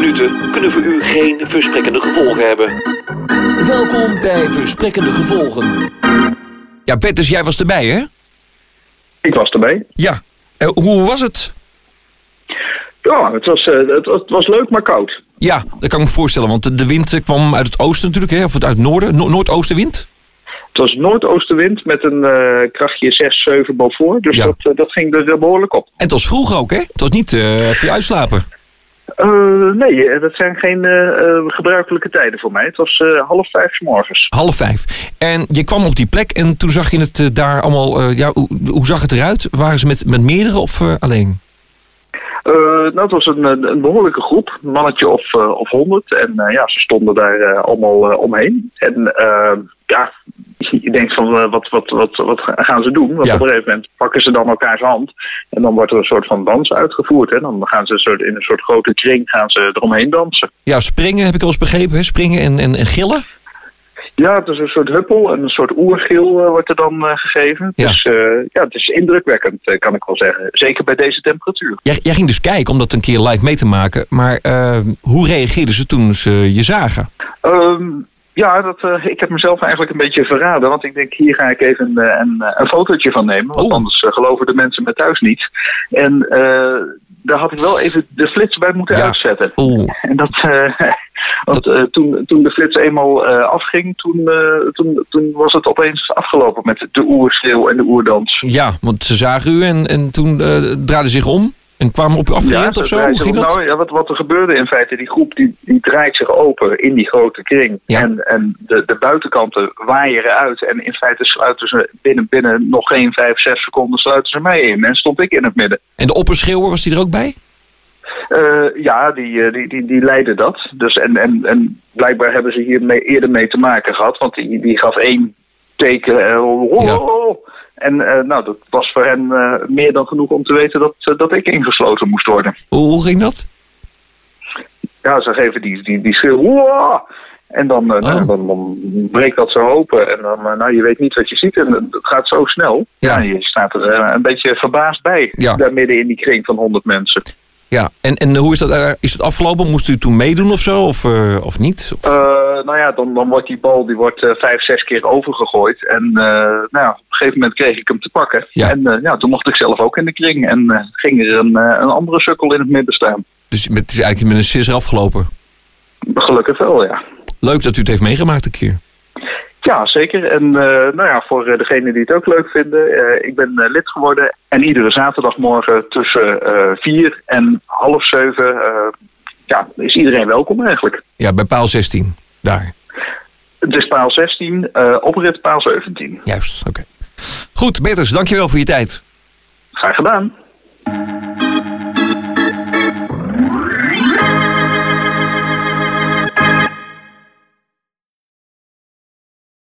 minuten kunnen voor u geen versprekkende gevolgen hebben. Welkom bij Versprekkende Gevolgen. Ja, Petters, jij was erbij, hè? Ik was erbij. Ja. Eh, hoe was het? Ja, het was, eh, het, was- het was leuk, maar koud. Ja, dat kan ik me voorstellen, want de- de wind eh, kwam uit het oosten natuurlijk, hè? Of uit het noorden, no noordoostenwind. Het was noordoostenwind met een eh, krachtje 6, 7 boven. Dus Ja. dat, dat ging er behoorlijk op. En het was vroeg ook, hè? Het was niet eh voor je uitslapen. Eh, nee, eh, dat zijn geen eh, gebruikelijke tijden voor mij. Het was half vijf 's morgens. Half vijf. En je kwam op die plek en toen zag je het daar allemaal... ja, hoe, hoe zag het eruit? Waren ze met, met meerdere of alleen? Nou, het was een, een behoorlijke groep, een mannetje of, of honderd. En ja, ze stonden daar allemaal omheen. En je denkt van eh, wat, wat, wat, wat gaan ze doen? Want Ja. op een gegeven moment pakken ze dan elkaars hand. En dan wordt er een soort van dans uitgevoerd. Hè? Dan gaan ze een soort, in een soort grote kring gaan ze eromheen dansen. Ja, springen heb ik wel eens begrepen, hè? Springen en, en, en gillen. Ja, het is een soort huppel en een soort oergil eh, wordt er dan eh, gegeven. Ja. Dus ja, het is indrukwekkend, kan ik wel zeggen. Zeker bij deze temperatuur. Jij, jij ging dus kijken om dat een keer live mee te maken. Maar hoe reageerden ze toen ze je zagen? Ehm, ja, dat, eh, ik heb mezelf eigenlijk een beetje verraden. Want ik denk, hier ga ik even een, eh, een, een fotootje van nemen. Want Oh. anders eh, geloven de mensen me thuis niet. En eh, daar had ik wel even de flits bij moeten Ja. uitzetten. Oeh. En dat, eh, want eh, toen, toen de flits eenmaal eh, afging, toen, eh, toen, toen was het opeens afgelopen met de oerschreeuw en de oerdans. Ja, want ze zagen u en, en toen eh draaiden ze zich om en kwamen op u afgerend of zo? Hoe ging dat? Nou, ja, wat, wat er gebeurde in feite, die groep die, die draait zich open in die grote kring. Ja. En, en de, de buitenkanten waaien uit. En in feite sluiten ze binnen, binnen nog geen vijf, zes seconden sluiten ze mij in. En stond ik in het midden. En de opperschreeuwer, was die er ook bij? Eh, ja, die, eh, die, die, die leidde dat. Dus en, en, en blijkbaar hebben ze hier mee, eerder mee te maken gehad. Want die, die gaf één teken. eh, oh, Ja. oh, oh. En eh, nou, dat was voor hen eh, meer dan genoeg om te weten dat, eh, dat ik ingesloten moest worden. Hoe, hoe ging dat? Ja, ze geven die, die, die schreeuw. En dan, nou, Oh. dan, dan breekt dat zo open. En dan, nou, je weet niet wat je ziet. En het gaat zo snel. Ja. Ja. je staat er een beetje verbaasd bij. Ja. Daar midden in die kring van honderd mensen. Ja, en, en hoe is dat? is het afgelopen? Moest u toen meedoen of zo? Of, of niet? Of- nou ja, dan, dan wordt die bal die wordt, eh, vijf, zes keer overgegooid. En eh, nou ja, op een gegeven moment kreeg ik hem te pakken. Ja. En eh, ja, toen mocht ik zelf ook in de kring. En eh, ging er een, eh, een andere sukkel in het midden staan. Dus met, het is eigenlijk met een sisser afgelopen. Gelukkig wel, ja. Leuk dat u het heeft meegemaakt een keer. Ja, zeker. En eh, nou ja, voor eh, degenen die het ook leuk vinden, eh, ik ben eh, lid geworden. En iedere zaterdagmorgen tussen eh, vier en half zeven eh, ja, is iedereen welkom eigenlijk. Ja, bij paal 16. Daar. Het is paal 16, eh oprit paal 17. Juist, oké. Goed, Bertus, dankjewel voor je tijd. Graag gedaan.